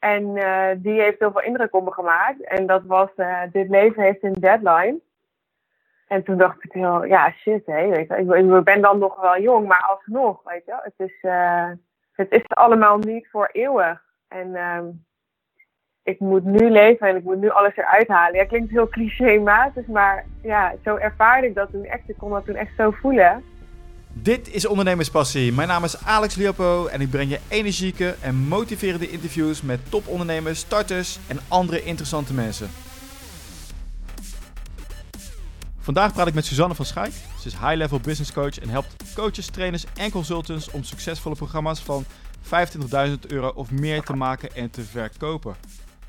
En eh, die heeft heel veel indruk op me gemaakt. En dat was, uh, dit leven heeft een deadline. En toen dacht ik heel, ja shit, hé, weet je, ik, ben dan nog wel jong, maar alsnog, weet je, het is, uh, het is allemaal niet voor eeuwig. En ehm, ik moet nu leven en ik moet nu alles eruit halen. Ja, klinkt heel clichématig, maar ja, zo ervaarde ik dat toen echt. Ik kon dat toen echt zo voelen. Dit is Ondernemerspassie. Mijn naam is Alex Liopo en ik breng je energieke en motiverende interviews met topondernemers, starters en andere interessante mensen. Vandaag praat ik met Suzanne van Schaik. Ze is high-level business coach en helpt coaches, trainers en consultants om succesvolle programma's van 25.000 euro of meer te maken en te verkopen.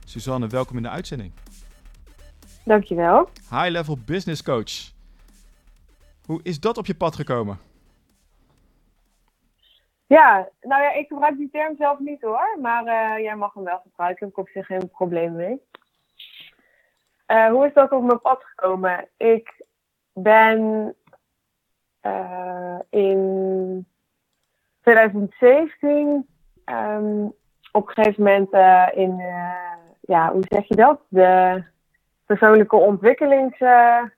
Suzanne, welkom in de uitzending. Dankjewel. High-level business coach. Hoe is dat op je pad gekomen? Ja, nou ja, ik gebruik die term zelf niet hoor, maar uh, jij mag hem wel gebruiken. Ik heb op zich geen probleem mee. Uh, hoe is dat op mijn pad gekomen? Ik ben uh, in 2017 um, op een gegeven moment in, ja, hoe zeg je dat? De persoonlijke ontwikkelingstrein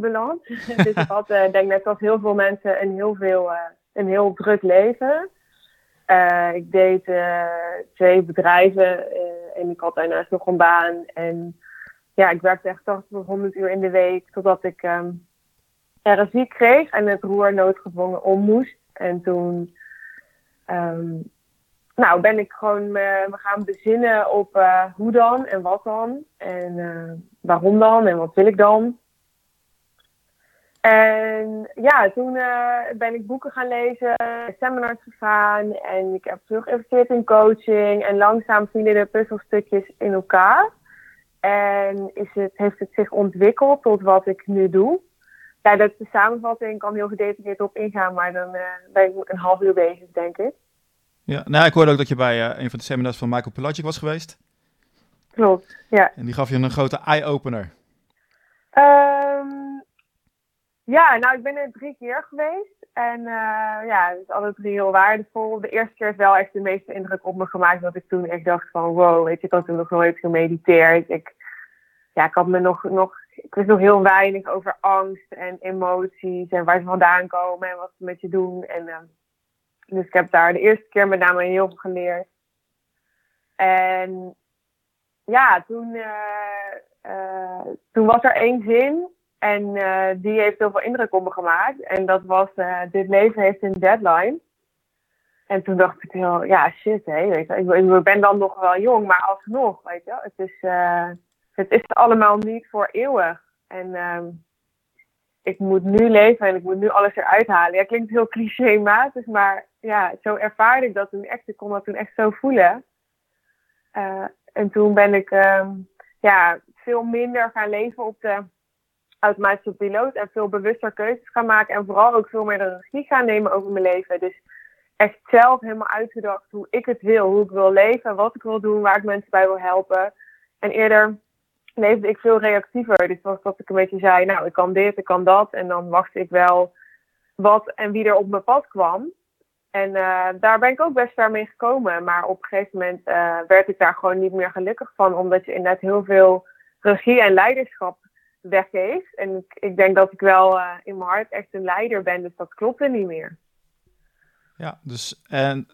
beland. dus ik had, denk net als heel veel mensen, een heel veel een heel druk leven. Uh, ik deed uh, twee bedrijven uh, en ik had daarnaast nog een baan. En ja, ik werkte echt 80 tot 100 uur in de week totdat ik um, RSI kreeg en het roer noodgedwongen om moest. En toen um, nou, ben ik gewoon me gaan bezinnen op hoe dan en wat dan. En waarom dan en wat wil ik dan. En ja, toen uh, ben ik boeken gaan lezen, seminars gegaan en ik heb terug geïnvesteerd in coaching. En langzaam vielen de puzzelstukjes in elkaar. En is het, heeft het zich ontwikkeld tot wat ik nu doe. Ja, dat de samenvatting. Kan heel gedetailleerd op ingaan, maar dan uh, ben ik een half uur bezig, denk ik. Ja, nou, ik hoorde ook dat je bij uh, een van de seminars van Michael Pelagic was geweest. Klopt, ja. En die gaf je een grote eye-opener. Um, ja, nou, ik ben er drie keer geweest. En uh, ja, het is alle drie heel waardevol. De eerste keer is wel echt de meeste indruk op me gemaakt. Dat ik toen echt dacht van, wow, weet je, ik had toen nog nooit gemediteerd. Ik, ja, ik had me nog, nog, ik wist nog heel weinig over angst en emoties. En waar ze vandaan komen en wat ze met je doen. En, uh, dus ik heb daar de eerste keer met name heel veel geleerd. En ja, toen, uh, toen was er één zin en uh, die heeft heel veel indruk op me gemaakt. En dat was, uh, dit leven heeft een deadline. En toen dacht ik heel, ja shit, hé, weet je, ik, ben dan nog wel jong, maar alsnog, weet je, het is, uh, het is allemaal niet voor eeuwig. En uh, ik moet nu leven en ik moet nu alles eruit halen. Ja, klinkt heel clichématig, maar ja, zo ervaarde ik dat toen echt. Ik kon dat toen echt zo voelen. en toen ben ik um, ja, veel minder gaan leven op de automatische piloot en veel bewuster keuzes gaan maken. En vooral ook veel meer de regie gaan nemen over mijn leven. Dus echt zelf helemaal uitgedacht hoe ik het wil, hoe ik wil leven, wat ik wil doen, waar ik mensen bij wil helpen. En eerder leefde ik veel reactiever. Dus was dat ik een beetje zei, nou, ik kan dit, ik kan dat. En dan wachtte ik wel wat en wie er op mijn pad kwam. En uh, daar ben ik ook best ver mee gekomen. Maar op een gegeven moment uh, werd ik daar gewoon niet meer gelukkig van. Omdat je inderdaad heel veel regie en leiderschap weggeeft. En ik, ik denk dat ik wel uh, in mijn hart echt een leider ben, dus dat klopt er niet meer. Ja, dus en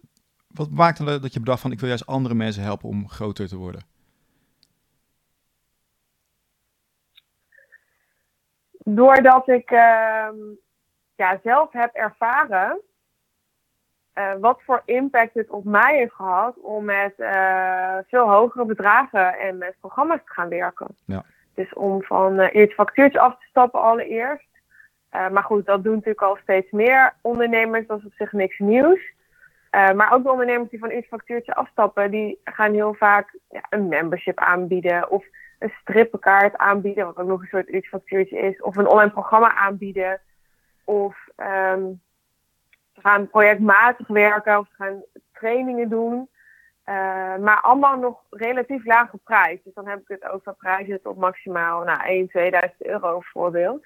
wat maakte dat je bedacht van ik wil juist andere mensen helpen om groter te worden? Doordat ik uh, ja, zelf heb ervaren uh, wat voor impact het op mij heeft gehad om met uh, veel hogere bedragen en met programma's te gaan werken. Ja. Dus om van uh, factuurtje af te stappen allereerst. Uh, maar goed, dat doen natuurlijk al steeds meer ondernemers. Dat is op zich niks nieuws. Uh, maar ook de ondernemers die van eerst factuurtje afstappen, die gaan heel vaak een membership aanbieden. Of een strippenkaart aanbieden, wat ook nog een soort iets factuurtje is. Of een online programma aanbieden. Of um, ze gaan projectmatig werken of ze gaan trainingen doen. Uh, maar allemaal nog relatief lage prijs. Dus dan heb ik het over prijzen tot maximaal nou, 1, 2000 euro bijvoorbeeld.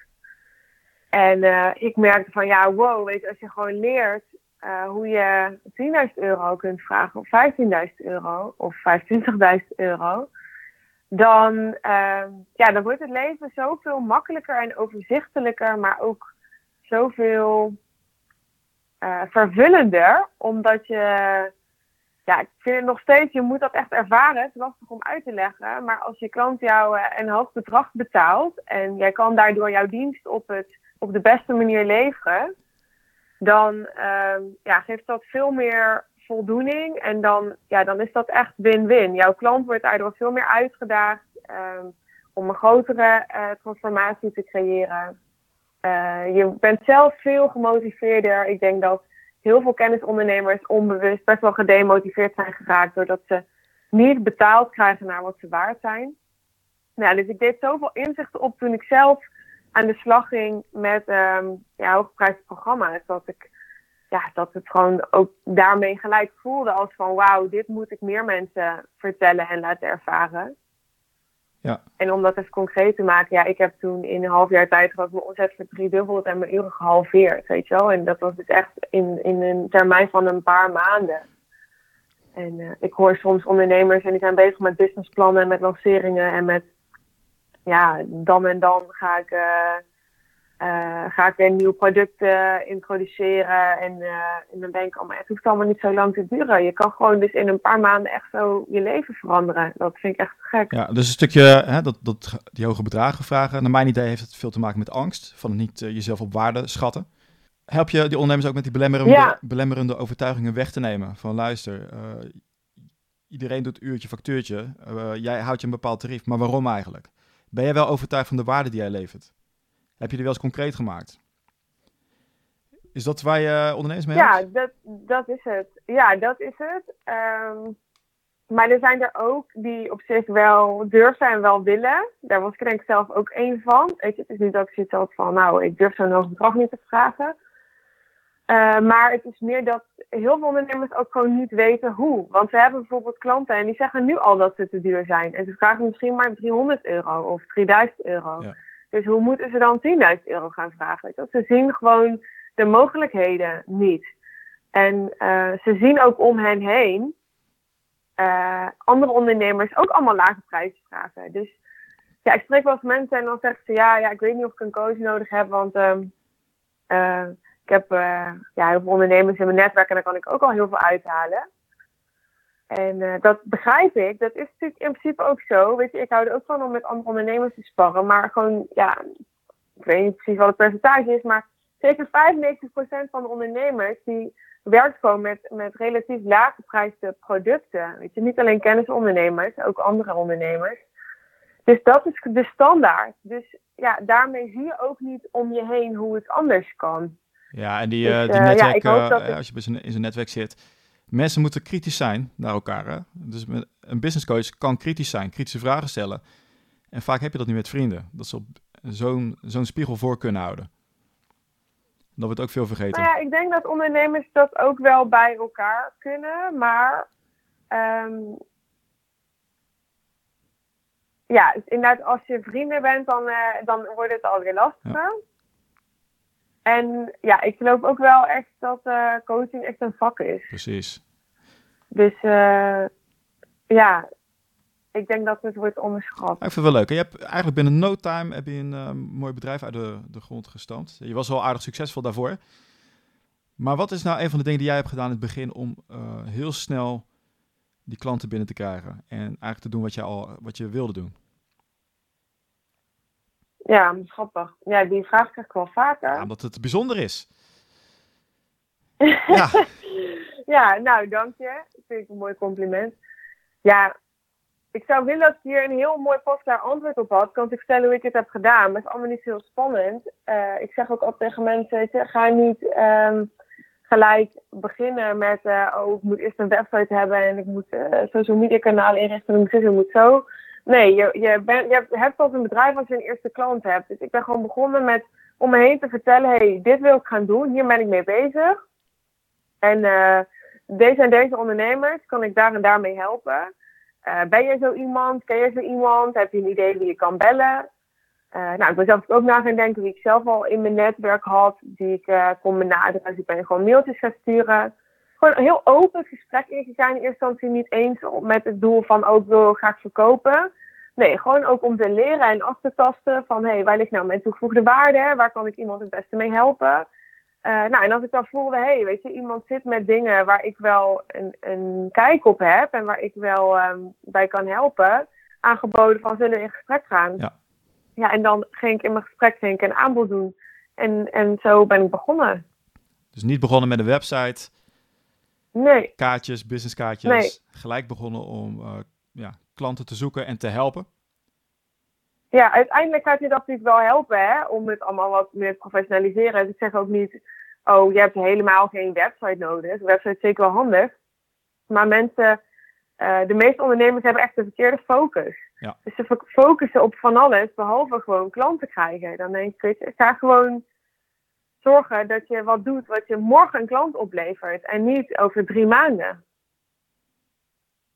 En uh, ik merkte van ja, wow, weet je, als je gewoon leert eh, hoe je 10.000 euro kunt vragen of 15.000 euro of 25.000 euro, dan, ja, dan wordt het leven zoveel makkelijker en overzichtelijker, maar ook zoveel vervullender, omdat je, ja, ik vind het nog steeds, je moet dat echt ervaren, het is lastig om uit te leggen, maar als je klant jou uh, een hoog bedrag betaalt en jij kan daardoor jouw dienst op, het, op de beste manier leveren, dan uh, ja, geeft dat veel meer voldoening. En dan, ja, dan is dat echt win-win. Jouw klant wordt daardoor veel meer uitgedaagd um, om een grotere uh, transformatie te creëren. Uh, je bent zelf veel gemotiveerder. Ik denk dat heel veel kennisondernemers onbewust best wel gedemotiveerd zijn geraakt doordat ze niet betaald krijgen naar wat ze waard zijn. Nou, dus ik deed zoveel inzichten op toen ik zelf aan de slag ging met um, ja, programma's. Dat ik ja, dat het gewoon ook daarmee gelijk voelde als van wauw, dit moet ik meer mensen vertellen en laten ervaren. Ja. En om dat eens concreet te maken, ja, ik heb toen in een half jaar tijd gehad mijn omzet verdriedubbeld en mijn uren gehalveerd, weet je wel. En dat was dus echt in, in een termijn van een paar maanden. En uh, ik hoor soms ondernemers en die zijn bezig met businessplannen en met lanceringen en met, ja, dan en dan ga ik... Uh, ga ik weer een nieuw product uh, introduceren. En, uh, en dan denk ik, oh, maar het hoeft allemaal niet zo lang te duren. Je kan gewoon dus in een paar maanden echt zo je leven veranderen. Dat vind ik echt gek. Ja, dus een stukje, hè, dat, dat, die hoge bedragen vragen. Naar mijn idee heeft het veel te maken met angst. Van niet jezelf op waarde schatten. Help je die ondernemers ook met die belemmerende, ja. belemmerende overtuigingen weg te nemen? Van luister, iedereen doet uurtje, factuurtje. jij houdt je een bepaald tarief. Maar waarom eigenlijk? Ben jij wel overtuigd van de waarde die jij levert? Heb je die wel eens concreet gemaakt? Is dat waar je ondernemers mee Ja, dat, dat is het. Ja, dat is het. Um, maar er zijn er ook die op zich wel durven en wel willen. Daar was ik denk ik zelf ook één van. Weet je, het is niet dat ik zoiets had van, nou, ik durf zo'n hoog bedrag niet te vragen. Uh, maar het is meer dat heel veel ondernemers ook gewoon niet weten hoe. Want ze hebben bijvoorbeeld klanten en die zeggen nu al dat ze te duur zijn. En ze vragen misschien maar 300 euro of 3000 euro. Ja. Dus hoe moeten ze dan 10.000 euro gaan vragen? Dat ze zien gewoon de mogelijkheden niet. En uh, ze zien ook om hen heen uh, andere ondernemers ook allemaal lage prijzen vragen. Dus ja, ik spreek wel eens mensen en dan zeggen ze ja, ja ik weet niet of ik een coach nodig heb, want uh, ik heb ja, heel veel ondernemers in mijn netwerk en daar kan ik ook al heel veel uithalen. En uh, dat begrijp ik. Dat is natuurlijk in principe ook zo. Weet je, ik hou er ook van om met andere ondernemers te sparren. Maar gewoon, ja, ik weet niet precies wat het percentage is. Maar zeker 95% van de ondernemers die werkt gewoon met, met relatief laag geprijsde producten. Weet je, niet alleen kennisondernemers, ook andere ondernemers. Dus dat is de standaard. Dus ja, daarmee zie je ook niet om je heen hoe het anders kan. Ja, en die, uh, die netwerk, ja, uh, als je in zijn netwerk zit Mensen moeten kritisch zijn naar elkaar. Hè? Dus een business coach kan kritisch zijn, kritische vragen stellen. En vaak heb je dat niet met vrienden. Dat ze op zo'n zo'n spiegel voor kunnen houden. Dat wordt ook veel vergeten. Nou ja, ik denk dat ondernemers dat ook wel bij elkaar kunnen. Maar um, ja, inderdaad, als je vrienden bent, dan, uh, dan wordt het alweer lastiger. Ja. En ja, ik geloof ook wel echt dat uh, coaching echt een vak is. Precies. Dus uh, ja, ik denk dat het wordt onderschat. ik vind het wel leuk. Je hebt eigenlijk binnen no time heb je een uh, mooi bedrijf uit de, de grond gestampt. Je was wel aardig succesvol daarvoor. Maar wat is nou een van de dingen die jij hebt gedaan in het begin om heel snel die klanten binnen te krijgen en eigenlijk te doen wat je al wat je wilde doen? Ja, grappig. Ja, die vraag krijg ik wel vaker. Ja, omdat het bijzonder is. ja. ja, nou, dank je. Dat vind ik een mooi compliment. Ja, ik zou willen dat ik hier een heel mooi vastklaar antwoord op had. Kan ik vertellen hoe ik het heb gedaan. Maar het is allemaal niet heel spannend. Uh, ik zeg ook altijd tegen mensen, ga niet um, gelijk beginnen met... Uh, oh, ik moet eerst een website hebben en ik moet uh, social media kanalen inrichten. En ik moet, moet zo. Nee, je, je, je hebt pas een bedrijf als je een eerste klant hebt. Dus ik ben gewoon begonnen met om me heen te vertellen: hey, dit wil ik gaan doen, hier ben ik mee bezig. En uh, deze en deze ondernemers kan ik daar en daarmee helpen. Uh, ben je zo iemand? Ken je zo iemand? Heb je een idee wie je kan bellen? Uh, nou, ik ben zelf ook na gaan denken wie ik zelf al in mijn netwerk had, die ik kon benaderen. Dus ik ben gewoon mailtjes gaan sturen. Gewoon een heel open gesprek ingegaan. In eerste instantie niet eens met het doel van ook oh, wil graag verkopen. Nee, gewoon ook om te leren en af te tasten van hé, hey, waar ligt nou mijn toegevoegde waarde? Waar kan ik iemand het beste mee helpen? Uh, nou, en als ik dan voelde, hé, hey, weet je, iemand zit met dingen waar ik wel een, een kijk op heb en waar ik wel um, bij kan helpen, aangeboden van zullen we in gesprek gaan. Ja. ja, en dan ging ik in mijn gesprek ging ik een aanbod doen. En, en zo ben ik begonnen. Dus niet begonnen met een website. Nee. Kaartjes, businesskaartjes. Nee. Gelijk begonnen om uh, ja, klanten te zoeken en te helpen. Ja, uiteindelijk gaat dit natuurlijk wel helpen hè, om het allemaal wat meer te professionaliseren. Dus ik zeg ook niet, oh, je hebt helemaal geen website nodig. Een website is zeker wel handig. Maar mensen, uh, de meeste ondernemers hebben echt de verkeerde focus. Ja. Dus ze focussen op van alles, behalve gewoon klanten krijgen. Dan denk ik, ik ga gewoon zorgen dat je wat doet wat je morgen een klant oplevert. En niet over drie maanden.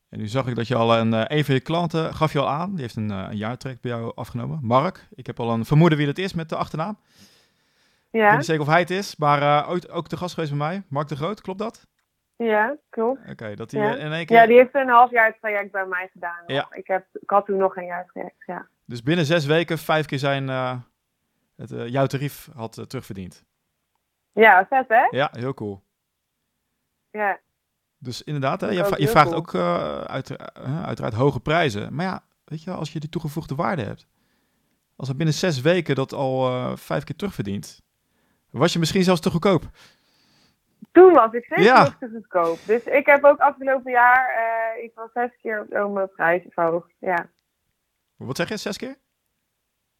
En nu zag ik dat je al een, uh, een van je klanten gaf je al aan. Die heeft een, uh, een jaartrek bij jou afgenomen. Mark. Ik heb al een vermoeden wie dat is met de achternaam. Ja. Ik weet niet zeker of hij het is, maar uh, ook, ook de gast geweest bij mij. Mark de Groot, klopt dat? Ja, klopt. Oké, dat hij ja. in één keer... Ja, die heeft een half jaar traject bij mij gedaan. Ja. Ik, heb, ik had toen nog een jaar traject, ja. Dus binnen zes weken vijf keer zijn het, jouw tarief had terugverdiend. Ja, vet hè? Ja, heel cool. Ja. Dus inderdaad, hè, je, je vraagt ook uh, uit, uh, uiteraard hoge prijzen. Maar ja, weet je, als je die toegevoegde waarde hebt. Als het binnen zes weken dat al uh, vijf keer terugverdient. Was je misschien zelfs te goedkoop? Toen was ik zeker ja. nog te goedkoop. Dus ik heb ook afgelopen jaar, ik was zes keer op mijn prijs verhoogd. Ja. Wat zeg je, zes keer?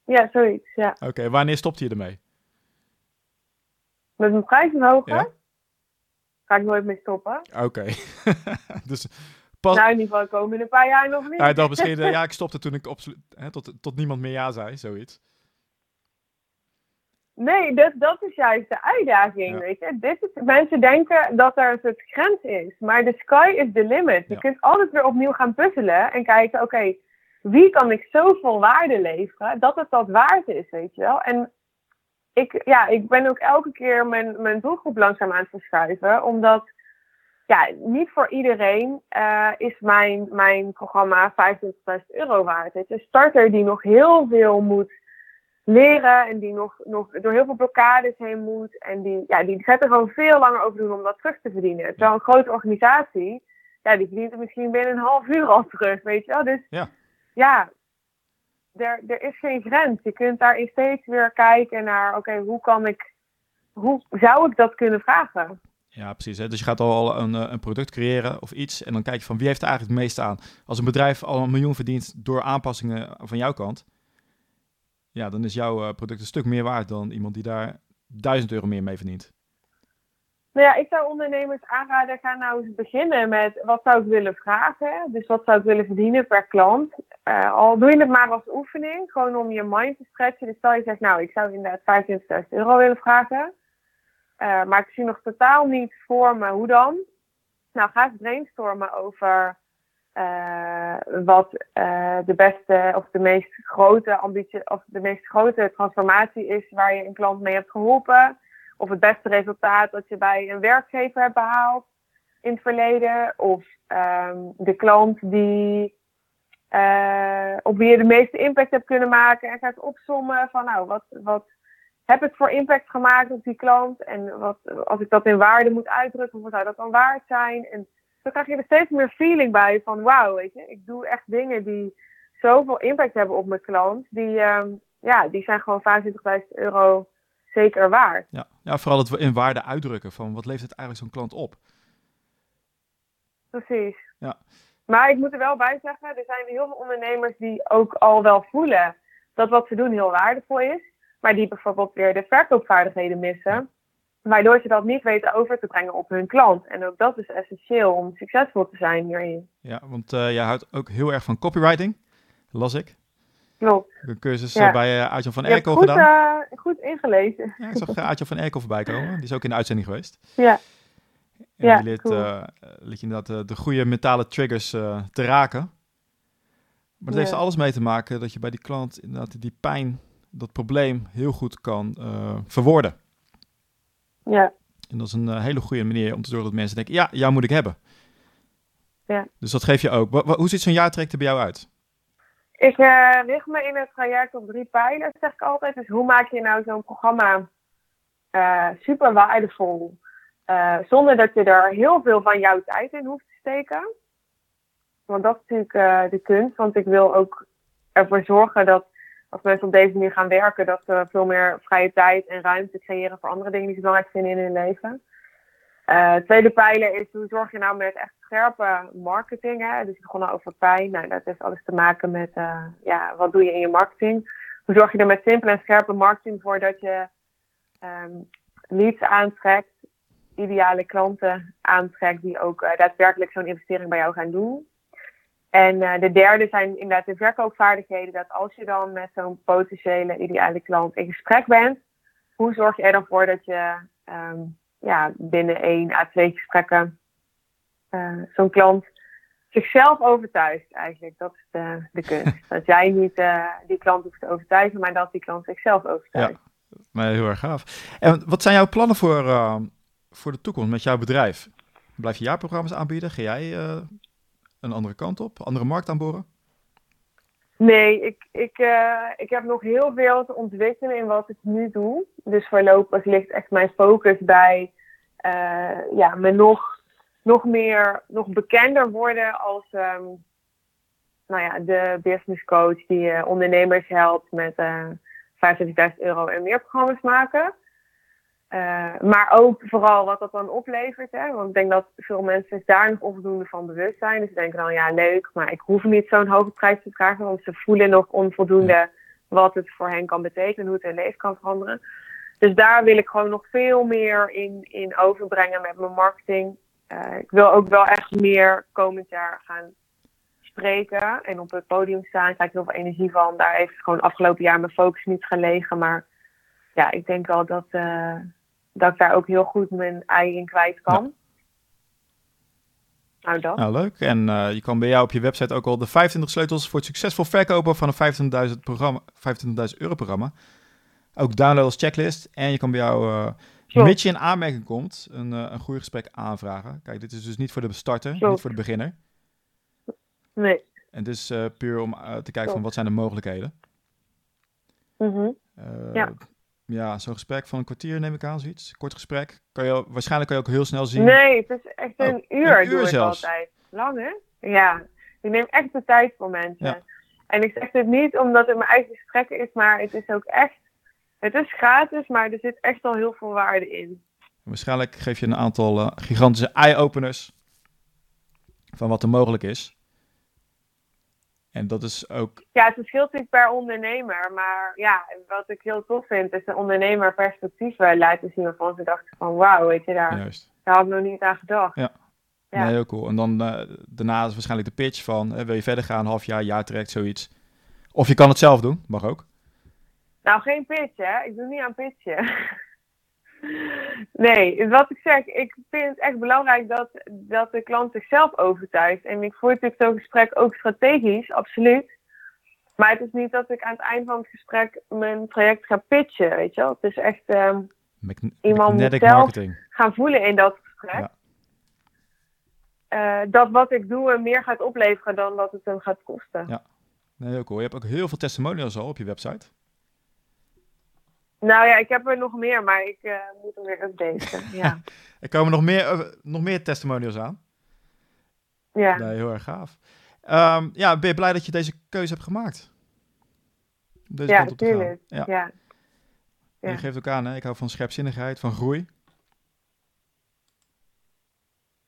Ja, zoiets, ja. Oké, wanneer stopte je ermee? Met mijn prijs verhogen? Ja? ga ik nooit mee stoppen. Oké. dus pas... Nou, in ieder geval komen in een paar jaar nog niet. Ja, dan misschien, ja, ik stopte toen ik absoluut, hè, tot, tot niemand meer ja zei, zoiets. Nee, dat, dat is juist de uitdaging, weet je. Dit is, mensen denken dat er een soort grens is, maar de sky is the limit. Je kunt altijd weer opnieuw gaan puzzelen en kijken, oké, wie kan ik zoveel waarde leveren dat het dat waard is, weet je wel. En ik, ja, ik ben ook elke keer mijn, mijn doelgroep langzaam aan het verschuiven. Omdat ja, niet voor iedereen uh, is mijn, mijn programma 25.000 euro waard. Het is een starter die nog heel veel moet leren en die nog, nog door heel veel blokkades heen moet. En die, ja, die gaat er gewoon veel langer over doen om dat terug te verdienen. Terwijl een grote organisatie, ja, die verdient er misschien binnen een half uur al terug, weet je wel. Dus ja, ja er, er is geen grens. Je kunt daarin steeds weer kijken naar, oké, hoe kan ik, hoe zou ik dat kunnen vragen? Ja, precies. Hè? Dus je gaat al een, eh, een product creëren of iets en dan kijk je van wie heeft er eigenlijk het meeste aan. Als een bedrijf al een miljoen verdient door aanpassingen van jouw kant, ja, dan is jouw eh, product een stuk meer waard dan iemand die daar duizend euro meer mee verdient. Nou ja, ik zou ondernemers aanraden, ga nou eens beginnen met wat zou ik willen vragen. Dus wat zou ik willen verdienen per klant. Uh, al doe je het maar als oefening, gewoon om je mind te stretchen. Dus stel je zegt, nou, ik zou inderdaad 25.000 euro willen vragen. Uh, maar ik zie nog totaal niet voor me hoe dan. Nou, ga eens brainstormen over uh, wat de beste of de meest grote ambitie of de meest grote transformatie is waar je een klant mee hebt geholpen of het beste resultaat dat je bij een werkgever hebt behaald in het verleden. Of um, de klant die, uh, op wie je de meeste impact hebt kunnen maken. En gaat opsommen van nou, wat, wat heb ik voor impact gemaakt op die klant? En wat, als ik dat in waarde moet uitdrukken, wat zou dat dan waard zijn? En dan krijg je er steeds meer feeling bij van wauw, weet je, ik doe echt dingen die zoveel impact hebben op mijn klant. Die, um, ja, die zijn gewoon 25.000 euro zeker waard. Ja. ja, vooral het in waarde uitdrukken van wat levert het eigenlijk zo'n klant op. Precies. Ja. Maar ik moet er wel bij zeggen, er zijn heel veel ondernemers die ook al wel voelen dat wat ze doen heel waardevol is, maar die bijvoorbeeld weer de verkoopvaardigheden missen, waardoor ze dat niet weten over te brengen op hun klant. En ook dat is essentieel om succesvol te zijn hierin. Ja, want uh, jij houdt ook heel erg van copywriting, las ik. Klopt. Een cursus eh, bij uh, Aartje van Erkel goed, gedaan. Uh, goed ingelezen. Ja, ik zag Aartje van Erkel voorbij komen. Die is ook in de uitzending geweest. Ja. En ja, die leert, cool. je inderdaad de goede mentale triggers te raken. Maar dat heeft er alles mee te maken dat je bij die klant inderdaad die pijn dat probleem heel goed kan verwoorden. Ja. En dat is een hele goede manier om te zorgen dat mensen denken, ja, jou moet ik hebben. Ja. Dus dat geef je ook. Hoe ziet zo'n jaartraject er bij jou uit? Ik uh, richt me in het traject op drie pijlers, zeg ik altijd. Dus hoe maak je nou zo'n programma uh, super waardevol, uh, zonder dat je er heel veel van jouw tijd in hoeft te steken? Want dat is natuurlijk de kunst, want ik wil ook ervoor zorgen dat als mensen op deze manier gaan werken, dat ze veel meer vrije tijd en ruimte creëren voor andere dingen die ze belangrijk vinden in hun leven. Uh, tweede pijler is hoe zorg je nou met echt scherpe marketing. Hè? Dus ik begon over pijn. Nou, dat heeft alles te maken met uh, ja, wat doe je in je marketing. Hoe zorg je er met simpele en scherpe marketing voor dat je um, leads aantrekt, ideale klanten aantrekt die ook uh, daadwerkelijk zo'n investering bij jou gaan doen. En de derde zijn inderdaad de verkoopvaardigheden. Dat als je dan met zo'n potentiële ideale klant in gesprek bent, hoe zorg je er dan voor dat je um, ja, binnen één à twee gesprekken uh, zo'n klant zichzelf overtuigt eigenlijk. Dat is de, de kunst. dat jij niet uh, die klant hoeft te overtuigen, maar dat die klant zichzelf overtuigt. Ja, maar heel erg gaaf. En wat zijn jouw plannen voor, uh, voor de toekomst met jouw bedrijf? Blijf je jaarprogramma's aanbieden? Ga jij een andere kant op, andere markt aanboren? Nee, ik, ik, uh, ik heb nog heel veel te ontwikkelen in wat ik nu doe. Dus voorlopig ligt echt mijn focus bij uh, ja, me nog, nog meer, nog bekender worden als um, nou ja, de business coach die uh, ondernemers helpt met uh, 25.000 euro en meer programma's maken. Uh, maar ook vooral wat dat dan oplevert. Hè? Want ik denk dat veel mensen daar nog onvoldoende van bewust zijn. Dus ze denken dan, ja leuk, maar ik hoef niet zo'n hoge prijs te vragen. Want ze voelen nog onvoldoende wat het voor hen kan betekenen. Hoe het hun leven kan veranderen. Dus daar wil ik gewoon nog veel meer in, in overbrengen met mijn marketing. Uh, ik wil ook wel echt meer komend jaar gaan spreken. En op het podium staan. Ik krijg heel veel energie van. Daar heeft gewoon afgelopen jaar mijn focus niet gelegen. Maar ja, ik denk wel dat, uh, dat ik daar ook heel goed mijn ei in kwijt kan. Ja. Nou, dat. Nou, leuk. En uh, je kan bij jou op je website ook al de 25 sleutels voor het succesvol verkopen van een 25.000 programma, 25.000 euro programma. Ook downloaden als checklist. En je kan bij jou, uh, mits je in aanmerking komt, een, uh, een groeigesprek aanvragen. Kijk, dit is dus niet voor de starter, niet voor de beginner. Nee. En het is puur om te kijken van wat zijn de mogelijkheden. Mm -hmm. ja. Ja, zo'n gesprek van een kwartier neem ik aan, zoiets. Kort gesprek. Kan je, waarschijnlijk kan je ook heel snel zien. Nee, het is echt een Oh, uur, een uur doe ik zelfs. altijd. Lang, hè? Ja. Ik neem echt de tijd voor mensen. Ja. En ik zeg dit niet omdat het mijn eigen gesprek is, maar het is ook echt... Het is gratis, maar er zit echt al heel veel waarde in. Waarschijnlijk geef je een aantal uh, gigantische eye-openers van wat er mogelijk is. En dat is ook. Ja, het verschilt natuurlijk per ondernemer. Maar ja, wat ik heel tof vind, is de ondernemer perspectieven laten zien waarvan ze dachten van wauw, weet je, daar, Juist. daar had ik nog niet aan gedacht. Ja. Ja. Nee, heel cool. En dan uh, daarna is waarschijnlijk de pitch van hè, wil je verder gaan, half jaar, jaar trekt, zoiets. Of je kan het zelf doen, mag ook. Nou, geen pitch, hè? Ik doe niet aan pitchen. nee, wat ik zeg, ik vind het echt belangrijk dat, dat de klant zichzelf overtuigt. En ik voer natuurlijk zo'n gesprek ook strategisch, absoluut. Maar het is niet dat ik aan het eind van het gesprek mijn traject ga pitchen, weet je wel. Het is echt Mag- Iemand moet zelf- marketing. gaan voelen in dat gesprek. Ja. Eh, dat wat ik doe hem meer gaat opleveren dan wat het hem gaat kosten. Ja. Nee, heel cool. Je hebt ook heel veel testimonials al op je website. Nou ja, ik heb er nog meer, maar ik eh, moet hem weer updaten. Ja. Er komen nog meer, eh, nog meer testimonials aan. ja. Nee, heel erg gaaf. Ehm, ja, ben je blij dat je deze keuze hebt gemaakt? Om Deze ja, kant op te gaan. tuurlijk. Ja. Ja. Je geeft ook aan, hè? ik hou van scherpzinnigheid, van groei.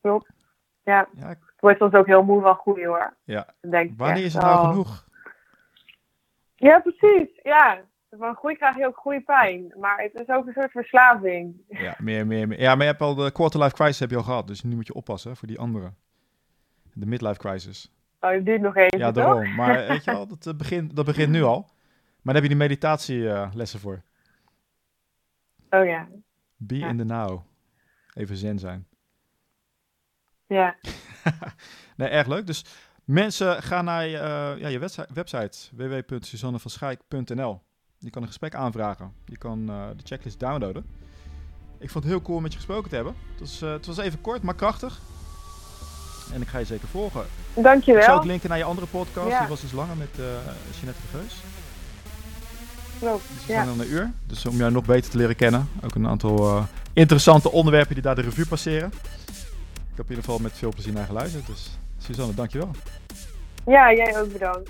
klopt. Ja, Ja, ik- ik word soms ook heel moe van groei hoor. ja. Wanneer is het nou oh. genoeg? Ja, precies. Ja. Van groei krijg je ook groeipijn. Maar het is ook een soort verslaving. Ja, meer, meer, meer. Ja, maar je hebt al de quarter-life crisis heb je al gehad, dus nu moet je oppassen voor die andere. De midlife crisis. Oh, je duurt nog even, Ja, toch? daarom. Maar weet je wel, dat, eh, begint, dat begint nu al. Maar daar heb je die meditatielessen voor. Oh ja. Be Ja. in the now. Even zen zijn. Ja. Nee, erg leuk. Dus mensen gaan naar je, eh, ja, je website, website www.suzannevanschijk.nl Je kan een gesprek aanvragen. Je kan de checklist downloaden. Ik vond het heel cool met je gesproken te hebben. Het was, het was even kort, maar krachtig. En ik ga je zeker volgen. Dankjewel. Ik zal ook linken naar je andere podcast. Die was dus langer met uh, Jeanette de Geus. Klopt, dus we zijn dan een uur. Dus om jou nog beter te leren kennen. Ook een aantal interessante onderwerpen die daar de revue passeren. Ik heb in ieder geval met veel plezier naar geluisterd. Dus Suzanne, dankjewel. Ja, jij ook bedankt.